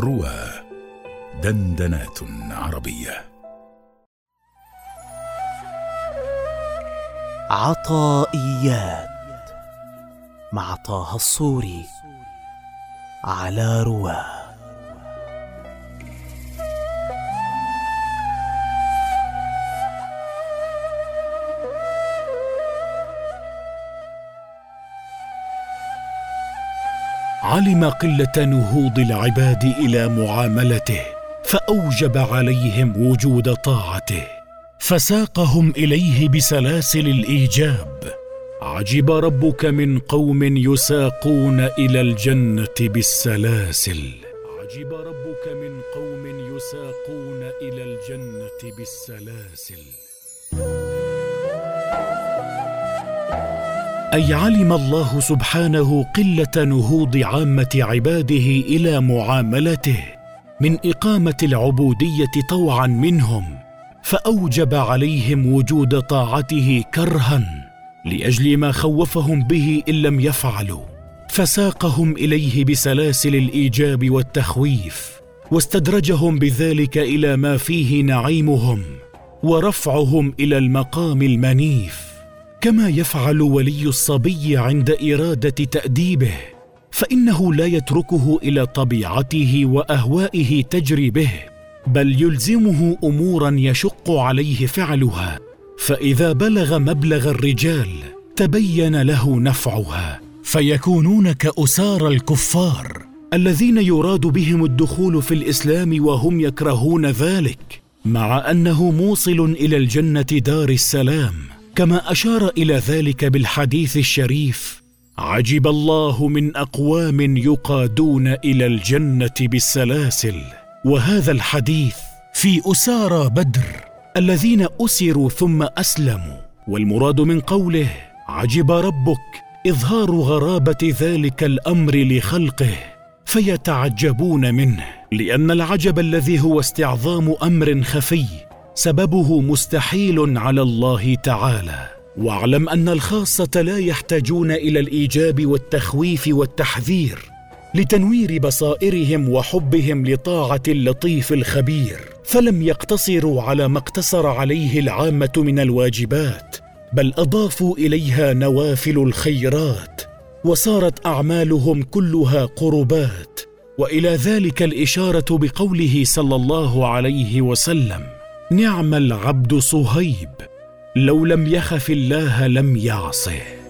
روى دندنات عربية. عطائيات مع طه الصوري على رواه. علم قلة نهوض العباد إلى معاملته فأوجب عليهم وجود طاعته فساقهم إليه بسلاسل الإيجاب. عجب ربك من قوم يساقون إلى الجنة بالسلاسل. عجب ربك من قوم يساقون إلى الجنة بالسلاسل. أي علم الله سبحانه قلة نهوض عامة عباده إلى معاملته من إقامة العبودية طوعا منهم فأوجب عليهم وجود طاعته كرها لأجل ما خوفهم به إن لم يفعلوا. فساقهم إليه بسلاسل الإيجاب والتخويف واستدرجهم بذلك إلى ما فيه نعيمهم ورفعهم إلى المقام المنيف. كما يفعل ولي الصبي عند إرادة تأديبه فإنه لا يتركه إلى طبيعته وأهوائه تجري به بل يلزمه أمورا يشق عليه فعلها فإذا بلغ مبلغ الرجال تبين له نفعها. فيكونون كأسار الكفار الذين يراد بهم الدخول في الإسلام وهم يكرهون ذلك مع أنه موصل إلى الجنة دار السلام. كما أشار إلى ذلك بالحديث الشريف عجب الله من أقوام يقادون إلى الجنة بالسلاسل وهذا الحديث في أسارى بدر الذين أسروا ثم أسلموا والمراد من قوله عجب ربك إظهار غرابة ذلك الأمر لخلقه فيتعجبون منه لأن العجب الذي هو استعظام أمر خفي سببه مستحيل على الله تعالى. واعلم أن الخاصة لا يحتاجون إلى الإيجاب والتخويف والتحذير لتنوير بصائرهم وحبهم لطاعة اللطيف الخبير. فلم يقتصروا على ما اقتصر عليه العامة من الواجبات بل أضافوا إليها نوافل الخيرات وصارت أعمالهم كلها قربات. وإلى ذلك الإشارة بقوله صلى الله عليه وسلم نعم العبد صهيب لو لم يخف الله لم يعصه.